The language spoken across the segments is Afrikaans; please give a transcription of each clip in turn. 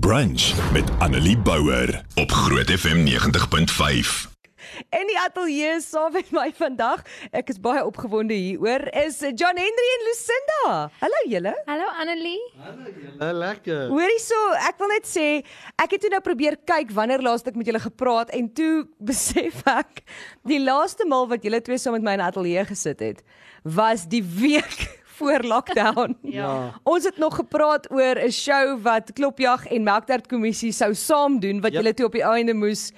Brunch met Annelie Bouwer op Groot FM 90.5. En die ateljee saam met my vandag, ek is baie opgewonde hieroor, is John Henry en Lucinda. Hallo julle. Hallo Annelie. Hallo, lekker. Hoorie so, ek wil net sê, ek het toe nou probeer kyk wanneer laas ek met julle gepraat en toe besef ek die laaste maal wat julle twee saam met my in 'n ateljee gesit het, was die week voor lockdown. Ja. Ons het nog gepraat oor 'n show wat Klopjag en Melktert kommissie sou saam doen wat Yep. julle toe op die einde moes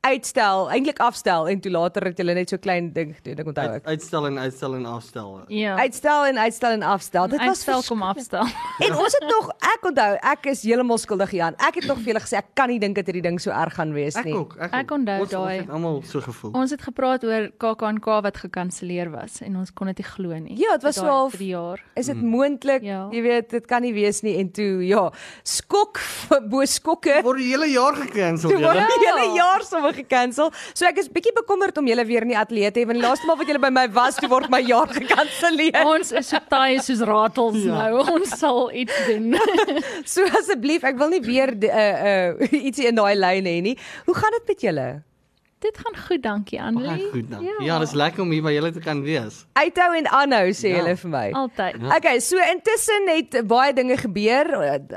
uitstel, eintlik afstel en toe later het julle net so klein ding gedoen, ek onthou Uit, ek. uitstel en uitstel en afstel. Ja. Uitstel en uitstel en afstel. Dit was Uitstel kom afstel. En ons het nog ek onthou, ek is heeltemal skuldig hieraan. Ek het nog vir julle gesê ek kan nie dink dat hierdie ding so erg gaan wees Ek nie. ook, ek, Ek ook. onthou Ons- daai. Ons het almal so gevoel. Ons het gepraat oor KAK&K wat gekanselleer was en ons kon dit nie glo nie. Ja, dit was so half- drie jaar. Is dit moontlik? Ja. Jy weet, dit kan nie wees nie en toe ja, skok bo skokke. Word die hele jaar gekansel, julle. die hele jaar sommer gekansel. So ek is bietjie bekommerd om julle weer in die ateljee te hê want die laaste maal wat julle by my was, toe word my jaar gekanselleer. Ons is so taai soos ratels Ja. nou. Ons sal iets doen. So asseblief, ek wil nie weer uh uh ietsie in daai lyn hê nie. Hoe gaan dit met julle? Dit gaan goed, dankie Annelie. Baie goed dan. Ja, dis lekker om hier by julle te kan wees. Uithou en aanhou sê Ja. julle vir my. Altyd. Okay, so intussen het baie dinge gebeur.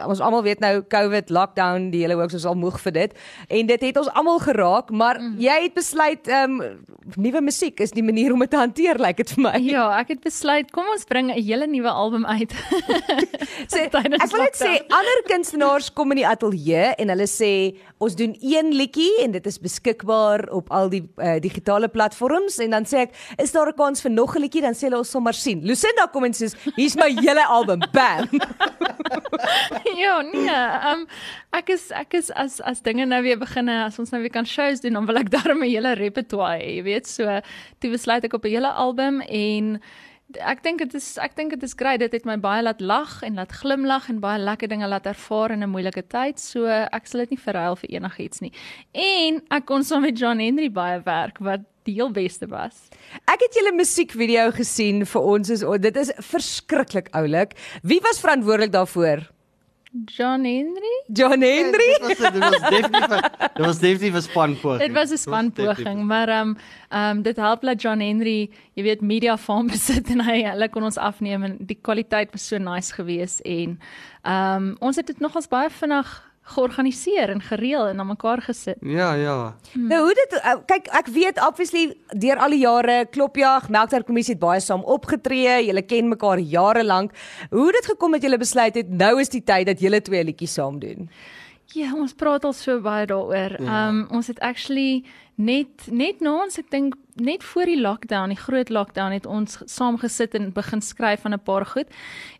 Ons almal weet nou COVID, lockdown, die hele ook soos al moeg vir dit. En dit het ons almal geraak, maar mm. jy het besluit ehm um, nuwe musiek is die manier om dit te hanteer, lyk like dit vir my. Ja, ek het besluit kom ons bring 'n hele nuwe album uit. Sê, Tydens ek wil net sê ander kunstenaars kom in die ateljee en hulle sê ons doen een liedjie en dit is beskikbaar op al die uh, digitale platforms en dan sê ek is daar 'n kans vir nog 'n liedjie dan sê hulle ons sommer sien. Lucinda kom en sê hier's my hele album. Bam. ja, nee. Um ek is ek is as as dinge nou weer begin as ons nou weer kan shows doen dan wil ek daarmee 'n hele repertoire hê, jy weet. So toe besluit ek op 'n hele album en ek dink dit is ek dink dit is grait. Dit het my baie laat lag en laat glimlag en baie lekker dinge laat ervaar in 'n moeilike tyd. So ek sal dit nie verruil vir enigiets nie. En ek kon saam met John Henry baie werk wat die heel beste was. Ek het julle musiekvideo gesien vir ons is dit is verskriklik oulik. Wie was verantwoordelik daarvoor? John Henry? John Henry? Dit was dit was definitief 'n- dit was definitief 'n spanpoging. Dit was 'n spanpoging, maar ehm um, ehm um, dit help dat John Henry, jy weet, media farm besit en hy hulle kon ons afneem en die kwaliteit was so nice geweest en ehm um, ons het dit nogals baie vinnig georganiseer en gereël en aan mekaar gesit. Ja, ja. Nou hoe dit uh, kyk ek weet obviously deur al die jare Klopjag Melktert kommissie het baie saam opgetree. Julle ken mekaar jare lank. Hoe het dit gekom dat julle besluit het nou is die tyd dat julle twee liedjies saam doen? Ja, ons praat al so baie daaroor. Ehm Ja. um, ons het actually net net na ons, ek dink net voor die lockdown, die groot lockdown het ons saam gesit en begin skryf van 'n paar goed.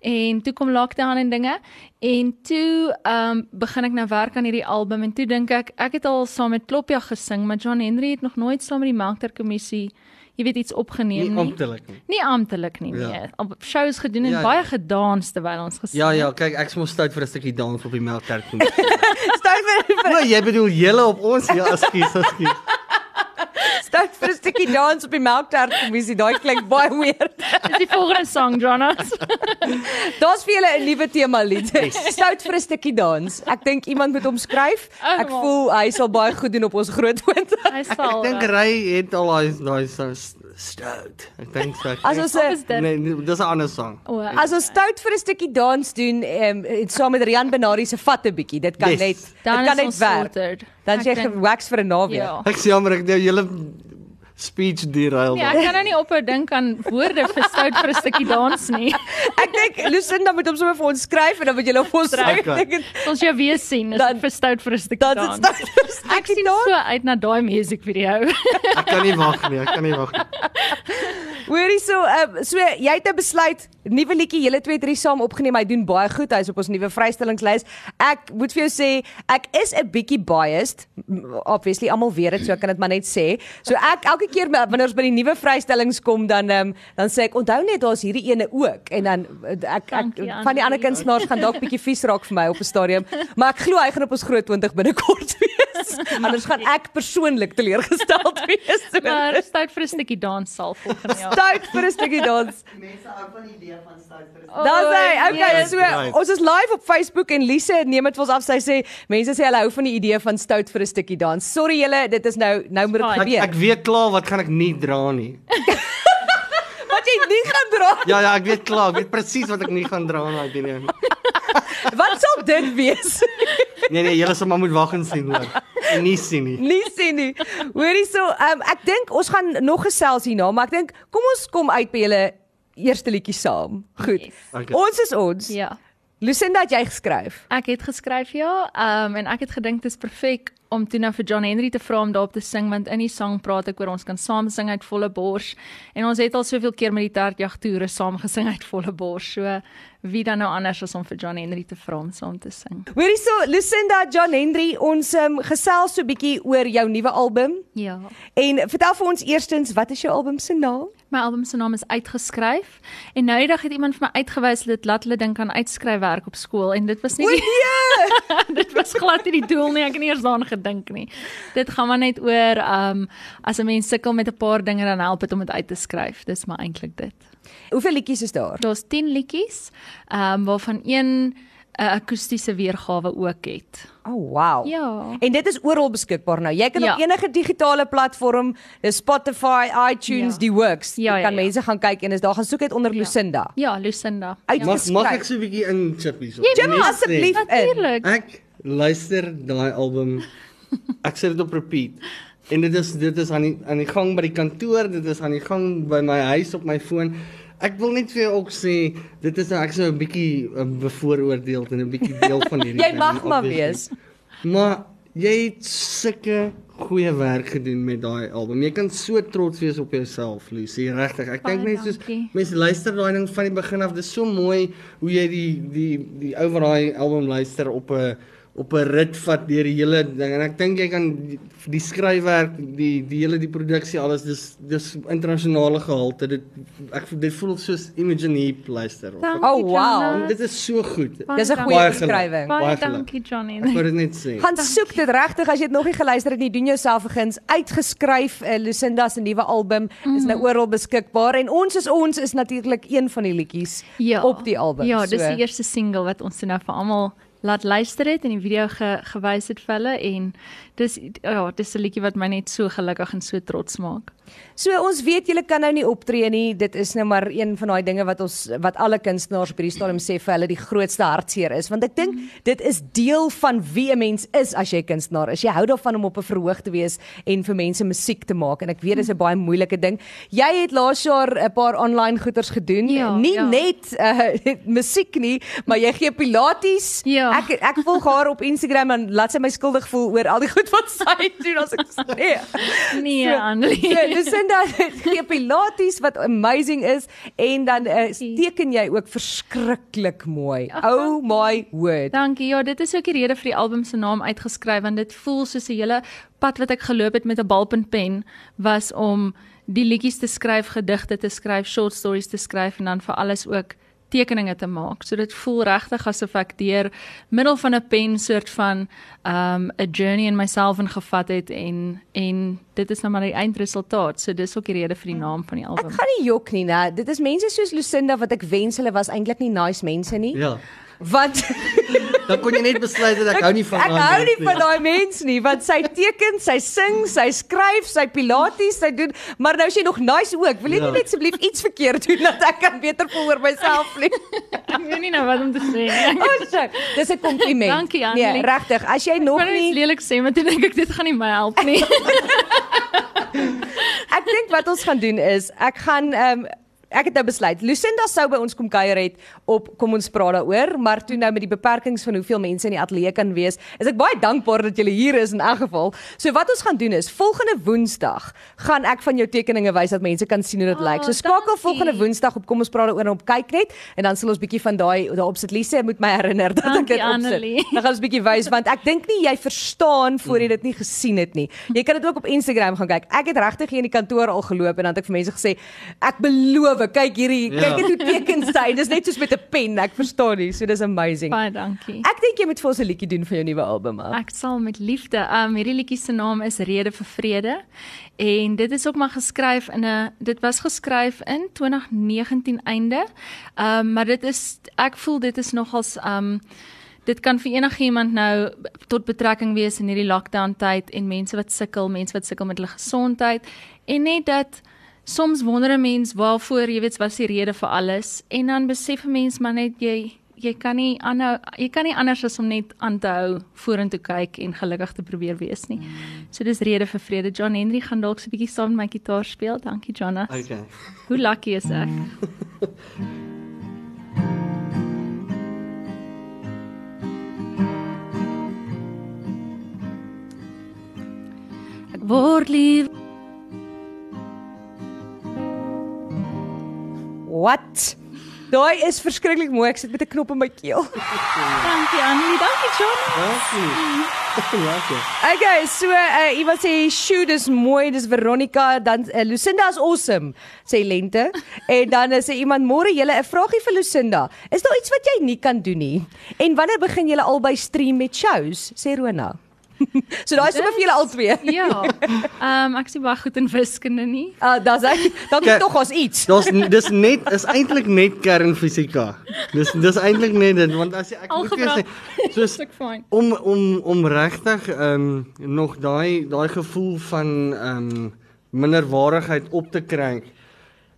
En toe kom lockdown en dinge en toe ehm um, begin ek nou werk aan hierdie album en toe dink ek ek het al saam met Klopja gesing, maar John Henry het nog nooit saam met die Melkter kommissie jy weet iets opgeneem Nie nie. amptelik nie. Nie amptelik nie, Ja. nee. Op shows gedoen en Ja, ja. baie gedans terwyl ons gesing Ja, het. ja, kyk, ek's mos stout vir 'n stukkie dans op die melkkerk. Stout vir O, jy bedoel julle op ons? Ja, ekskuus, ekskuus. stout vir 'n stukkie dans op die Melktert kommissie. Daai klink baie weird. Dis die volgende song, Jonas. Daar's vir julle 'n nuwe tema lied. Stout vir 'n stukkie dans. Ek dink iemand moet hom skryf. Ek Oh, voel hy sal baie goed doen op ons groot punt. Hy sal. Ek dink. Ray het al daai daai stout. Ek dink so. As ons 'n Nee, nee, dis 'n ander sang. O, As ons stout vir 'n stukkie dans doen, ehm um, saam met Rian Benari se vatte bietjie, dit kan Yes. net dit kan net werk. Dan Ek jy gewax vir 'n naweek. Ja. Ek sê jammer ek nou julle speech derail. Nee, ek kan nou nie ophou dink aan woorde vir stout vir 'n stukkie dans nie. Ek dink Lucinda moet hom sommer vir ons skryf en dan moet jy hom vir ons Skryf. skryf. Ek dink Ons jou weer sien, is Dan- vir stout vir 'n stukkie dan dans. stout Ek sien dans. so uit na daai musiekvideo. Ek kan nie wag nie, ek kan nie wag nie. Hoorie so, uh, so jy het 'n besluit, nuwe liedjie, julle twee het drie saam opgeneem. Hy doen baie goed. Hy's op ons nuwe vrystellingslys. Ek moet vir jou sê, ek is 'n bietjie biased. Obviously almal weet dit, so ek kan dit maar net sê. So ek elke keer me- wanneer ons by die nuwe vrystellings kom, dan um, dan sê ek, onthou net daar's hierdie ene ook en dan uh, ek, ek Dankie, van die ander kunstenaars gaan dalk bietjie vies raak vir my op 'n stadium, maar ek glo hy gaan op ons groot 20 binnekort wees. Anders gaan ek persoonlik teleurgesteld wees. Maar is tyd vir 'n stukkie dans sal volgende jaar. Tyd vir 'n stukkie dans. Mense hou van die idee van stout vir Oh, Daar's hy. Okay, yes. so Right. ons is live op Facebook en Lise neem dit vir ons af. Sy sê mense sê hulle hou van die idee van stout vir 'n stukkie dans. Sorry julle, dit is nou nou moet dit fine. Ek, ek weet klaar wat gaan ek nie dra nie. Wat jy nie gaan dra. Ja ja, ek weet klaar, ek weet presies wat ek nie gaan dra nie, weet nie. Wat sal dit wees? Nee nee, julle sal maar moet wag en sien hoor. En nie sien nie. nie sien nie. Hoorie so, um, ek dink ons gaan nog gesels hierna, maar ek dink kom ons kom uit by julle eerste liedjie saam. Goed. Yes. Okay. Ons is ons. Ja. Lucinda het jy geskryf. Ek het geskryf ja, ehm um, en ek het gedink dit is perfek om toe nou vir John Henry te vra om daarop te sing want in die sang praat ek oor ons kan saam sing uit volle bors en ons het al soveel keer met die Tertjag toere saam gesing uit volle bors. So wie dan nou anders as om vir John Henry te vra om saam te sing. Hoorie so, Lucinda, John Henry, ons um, gesels so 'n bietjie oor jou nuwe album. Ja. En vertel vir ons eerstens, wat is jou album se naam? My album se naam is uitgeskryf en nou die dag het iemand vir my uitgewys dat laat hulle dink aan uitskryfwerk op skool en dit was nie O die, nee. dit was glad nie die doel nie. Ek het nie eers daaraan gedink nie. Dit gaan maar net oor um as 'n mens sukkel met 'n paar dinge dan help dit om dit uit te skryf. Dis maar eintlik dit. Hoeveel liedjies is daar? Daar's 10 liedjies, um waarvan een 'n akoestiese weergawe ook het. Oh wow. Ja. En dit is oral beskikbaar nou. Jy kan Ja. op enige digitale platform, dis Spotify, iTunes, Ja. die works. Ja, ja, kan ja. mense gaan kyk en as daar gaan soek dit onder Ja. Lucinda. Ja, Lucinda. Ja. Mag mag ek so 'n bietjie in chip hierso? Jy Jim, mag, Net sê, asseblief. Natuurlik. Ek luister daai album. Ek sit dit op repeat. En dit is dit is aan die aan die gang by die kantoor, dit is aan die gang by my huis op my foon. Ek wil net vir jou ook sê, dit is nou ek so 'n bietjie uh, bevooroordeeld en 'n bietjie deel van hierdie Jy mag maar wees. Maar jy het sulke goeie werk gedoen met daai album. Jy kan so trots wees op jouself, Lucy, regtig. Ek dink net soos mense luister daai ding van die begin af. Dis so mooi hoe jy die die die ou van daai album luister op 'n op 'n rit vat deur die hele ding en ek dink jy kan die, die skryfwerk, die die hele die produksie alles dis dis internasionale gehalte. Dit ek dit voel soos Imogen Heap luister. Dankie, Oh, wow. Jonas. Dit is so goed. Dis 'n goeie beskrywing. Baie dankie Johnny. Ek wou dit net sê. Gaan soek dit regtig as jy dit nog nie geluister het nie, doen jouself guns. Uitgeskryf uh, Lucinda se nuwe album is nou oral beskikbaar en ons is ons is natuurlik een van die liedjies ja. op die album. Ja, dis So- die eerste single wat ons nou vir almal laat luister het en die video ge, gewys het vir hulle en dis ja, dis 'n liedjie wat my net so gelukkig en so trots maak. So ons weet julle kan nou nie optree nie. Dit is nou maar een van daai dinge wat ons wat alle kunstenaars op hierdie stadium sê vir hulle die grootste hartseer is, want ek dink dit is deel van wie 'n mens is as jy kunstenaar is. Jy hou daarvan om op 'n verhoog te wees en vir mense musiek te maak en ek weet dis 'n baie moeilike ding. Jy het laas jaar 'n paar online goeters gedoen, Ja, nie ja. net uh, musiek nie, maar jy gee pilates. Ja. Ek ek volg haar op Instagram en laat sy my skuldig voel oor al die goed wat sy doen as ek. Nee. Nee, So- Annelie. So, Lucinda gee pilates wat amazing is en dan uh, teken jy ook verskriklik mooi. Oh my word. Dankie. Ja, dit is ook die rede vir die album se naam uitgeskryf want dit voel soos 'n hele pad wat ek geloop het met 'n balpuntpen was om die liedjies te skryf, gedigte te skryf, short stories te skryf en dan vir alles ook tekeninge te maak. So dit voel regtig asof ek deur middel van 'n pen soort van um 'n journey in myself ingevat het en en dit is nou maar die eindresultaat. So dis ook die rede vir die naam van die album. Ek gaan nie jok nie, né? Dit is mense soos Lucinda wat ek wens hulle was eintlik nie nice mense nie. Ja. Want Dan kon jy net besluit dat ek hou nie van ek daai hou mens nie van daai mens nie, want sy teken, sy sing, sy skryf, sy pilates, sy doen, maar nou is sy nog nice ook. Wil jy nie Ja. net asseblief iets verkeerd doen dat ek kan beter voel oor myself nie? Ek weet nie nou wat om te sê nie. Oh, so, dis 'n kompliment. Dankie, Nee, Annelie. regtig. As jy nog Ek nie iets lelik sê, maar toe dink ek dit gaan nie my help nie. Ek dink wat ons gaan doen is ek gaan ehm um, ek het nou besluit Lucinda sou by ons kom kuier het op kom ons praat daaroor, maar toe nou met die beperkings van hoeveel mense in die ateljee kan wees, is ek baie dankbaar dat julle hier is in elk geval. So wat ons gaan doen is volgende Woensdag gaan ek van jou tekeninge wys dat mense kan sien hoe dit Oh, lyk. So skakel dankie. volgende Woensdag op kom ons praat daaroor en op kyk net en dan sal ons bietjie van daai daarop sit. Lise moet my herinner dat Dankie, ek dit opsit. Dan gaan ons bietjie wys want ek dink nie jy verstaan voor jy dit nie gesien het nie. Jy kan dit ook op Instagram gaan kyk. Ek het regtig hier in die kantoor al geloop en dan het ek vir mense gesê ek beloof gawe. Kyk hierdie, Ja. kyk net hoe teken sy. Dis net soos met 'n pen. Ek verstaan nie. So dis amazing. Baie dankie. Ek dink jy moet vir ons 'n liedjie doen vir jou nuwe album. Al. Ek sal met liefde. Um hierdie liedjie se naam is Rede vir Vrede en dit is ook maar geskryf in 'n dit was geskryf in 2019 einde. Um maar dit is ek voel dit is nogals um dit kan vir enigiemand nou tot betrekking wees in hierdie lockdown tyd en mense wat sukkel, mense wat sukkel met hulle gesondheid en net dat soms wonder 'n mens waarvoor, jy weet, wat is die rede vir alles en dan besef 'n mens maar net jy jy kan nie aanhou jy kan nie anders as om net aan te hou vorentoe kyk en gelukkig te probeer wees nie. So dis rede vir vrede. John Henry gaan dalk so 'n bietjie saam met my gitaar speel. Dankie Jonas. Okay. Hoe lucky is ek? Ek word lief What? Daai is verskriklik mooi. Ek sit met 'n knop in my keel. Dankie Annelie, dankie Jonas. Dankie. Lekker. Okay, so uh, iemand sê, "Sjoe, dis mooi, dis Veronica." Dan uh, Lucinda is awesome, sê Lente. en dan uh, sê iemand, "Môre julle 'n vraagie vir Lucinda. Is daar iets wat jy nie kan doen nie? En wanneer begin julle albei stream met shows?" sê Rona. so daai is vir julle al twee. Ja. Ehm um, ek sien baie goed in wiskunde nie. Ah, uh, dis ek. Dan Kyk, tog as iets. Dis dis net is eintlik net kernfisika. Dis dis eintlik net dit want as jy ek moet jou sê soos om om om regtig ehm um, nog daai daai gevoel van ehm um, minderwaardigheid op te kry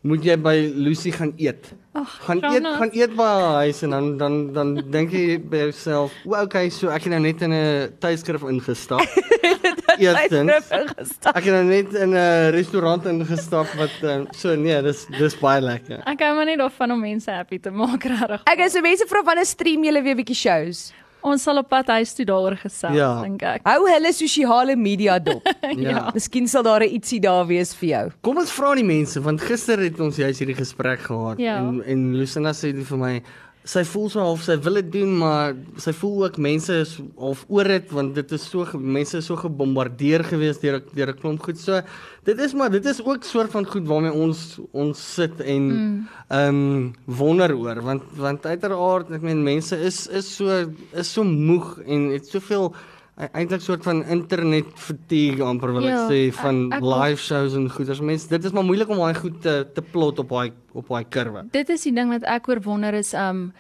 moet jy by Lucy gaan eet. Ag, gaan eet gaan eet by haar huis en dan dan dan dink jy by jouself, "O, okay, so ek het nou net in 'n tydskrif ingestap." Eerstens, ingestap. ek het nou net in 'n restaurant ingestap wat uh, so nee, dis dis baie lekker. Ek hou maar net daarvan om mense happy te maak regtig. Okay, so mense vra wanneer stream julle weer bietjie shows? Ons sal op pad huis toe daaroor gesels, Ja. dink ek. Hou hulle sosiale media dop. Ja. Miskien sal daar 'n ietsie daar wees vir jou. Kom ons vra die mense want gister het ons juist hierdie gesprek gehad Ja. en en Lucinda sê vir my sy voel so half sy wil dit doen maar sy voel ook mense is half oor dit want dit is so mense is so gebombardeer gewees deur deur 'n klomp goed. So dit is maar dit is ook soort van goed waarmee ons ons sit en ehm um, wonder oor want want uiteraard ek meen mense is is so is so moeg en het soveel eintlik soort van internet fatigue amper wil Ja, ek sê van ek- ek live shows en goeders. Mense, dit is maar moeilik om daai goed te te plot op daai op daai kurwe. Dit is die ding wat ek oor wonder is um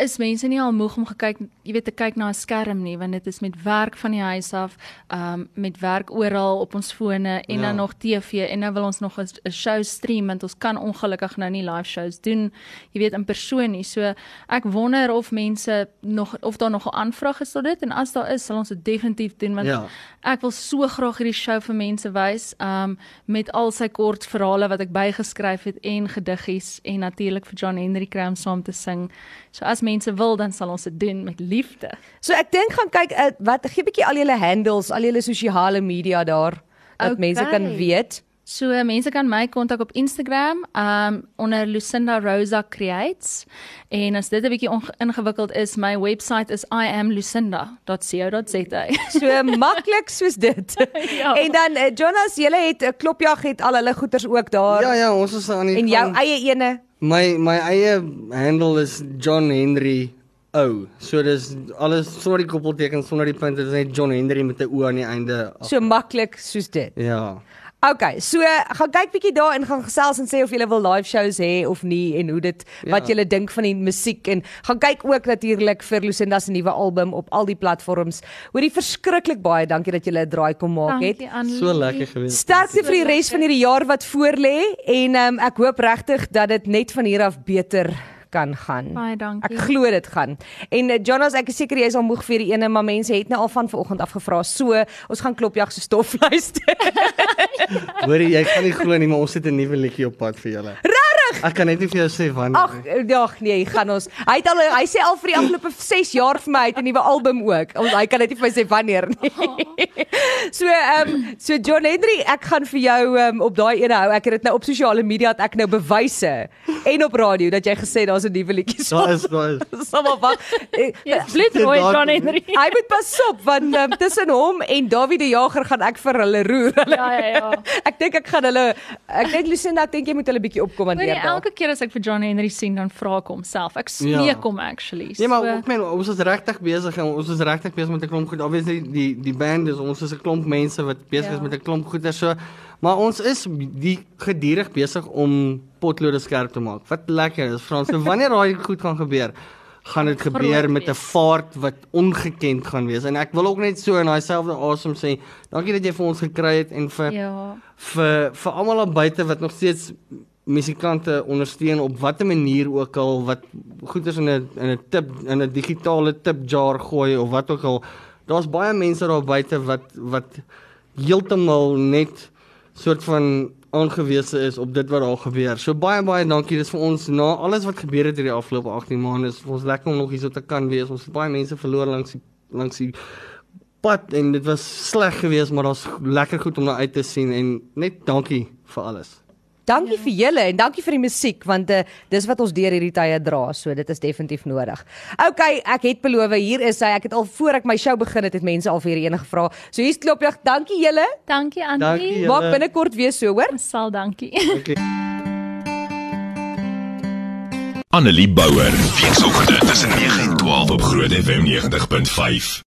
is mense nie al moeg om gekyk, jy weet te kyk na 'n skerm nie, want dit is met werk van die huis af, um met werk oral op ons fone en Ja. dan nog TV en nou wil ons nog 'n show stream want ons kan ongelukkig nou nie live shows doen, jy weet in persoon nie. So ek wonder of mense nog of daar nog 'n aanvraag is tot dit en as daar is, sal ons dit definitief doen want Ja. Ek wil so graag hierdie show vir mense wys, um met al sy kort verhale wat ek bygeskryf het en gediggies en natuurlik vir John Henry kry om saam te sing. So as mense wil, dan sal ons dit doen met liefde. So ek dink gaan kyk uh, wat gee bietjie al julle handles, al julle sosiale media daar dat Okay. mense kan weet. So mense kan my kontak op Instagram um onder Lucinda Rosa Creates en as dit 'n bietjie ingewikkeld is, my webwerf is iamlucinda.co.za. So maklik soos dit. Ja. En dan uh, Jonas, julle het 'n klopjag het al hulle goeders ook daar. Ja ja, ons is aan die en jou gang. eie ene. My my eie handle is John Henry O. So dis alles sonder die koppelteken, sonder die punte, dit is net John Henry met 'n O aan die einde. So maklik soos dit. Ja. Okay, so gaan kyk bietjie daar en gaan gesels en sê of jy wil live shows hê of nie en hoe dit ja. wat jy dink van die musiek en gaan kyk ook natuurlik vir Lucinda se nuwe album op al die platforms. Hoorie verskriklik baie dankie dat jy 'n draai kom maak het. Dankie. So lekker gewees. Sterkte vir die res van hierdie jaar wat voorlê en um, ek hoop regtig dat dit net van hier af beter kan gaan. Baie dankie. Ek glo dit gaan. En uh, Jonas, ek is seker jy is al moeg vir die ene, maar mense het nou al van vanoggend af gevra. So, ons gaan klopjag so stof luister. Hoorie, jy kan nie glo nie, maar ons het 'n nuwe liedjie op pad vir julle. Regtig? Ek kan net nie vir jou sê wanneer. Ag, ag nee, gaan ons. Hy het al hy sê al vir die afgelope 6 jaar vir my hy het 'n nuwe album ook. Ons hy kan net nie vir my sê wanneer nie. so ehm um, so John Henry, ek gaan vir jou um, op daai ene hou. Ek het dit nou op sosiale media dat ek nou bewyse en op radio dat jy gesê daar's 'n nuwe liedjie. Daar is daar is. Sommige. Jy bloedrooi John Henry. Hy moet pas op want um, tussen hom en Dawie die Jager gaan ek vir hulle roer. Hulle, Ja ja ja. ek dink ek gaan hulle ek dink Lucinda, ek dink jy moet hulle bietjie opkommandeer Hoorie, daar. Elke keer as ek vir John Henry sien, dan vra ek hom self. Ek Ja. smeek hom actually. Ja, maar So- ek meen ons is regtig besig en ons is regtig besig met 'n klomp goed. Obviously die die band is ons is 'n klomp mense wat besig Ja. is met 'n klomp goeie so. Maar ons is die gedurig besig om potlode skerp te maak. Wat lekker is, Frans. So wanneer daai goed gaan gebeur, gaan dit gebeur met 'n vaart wat ongekend gaan wees. En ek wil ook net so in daai selfde asem sê, dankie dat jy vir ons gekry het en vir Ja. vir vir almal daar buite wat nog steeds musikante ondersteun op watter manier ook al wat goed is in 'n in 'n tip in 'n digitale tip jar gooi of wat ook al. Daar's baie mense daar buite wat wat heeltemal net soort van aangewese is op dit wat daar gebeur. So baie baie dankie. Dis vir ons na alles wat gebeur het hierdie afgelope 18 maande is ons lekker om nog hier so te kan wees. Ons het baie mense verloor langs die langs die pad en dit was sleg geweest, maar daar's lekker goed om na uit te sien en net dankie vir alles. Dankie vir julle en dankie vir die musiek want uh, dis wat ons deur hierdie tye dra, so dit is definitief nodig. OK, ek het beloof hier is hy. Ek het al voor ek my show begin het, het mense al vir hierdie ene gevra. So hier's klopjag. Dankie julle. Dankie julle. Maak binnekort weer so, hoor. Sal dankie. Okay. Annelie Bouwer. Weekoggend tussen 9 en 12 op Groot FM 90.5.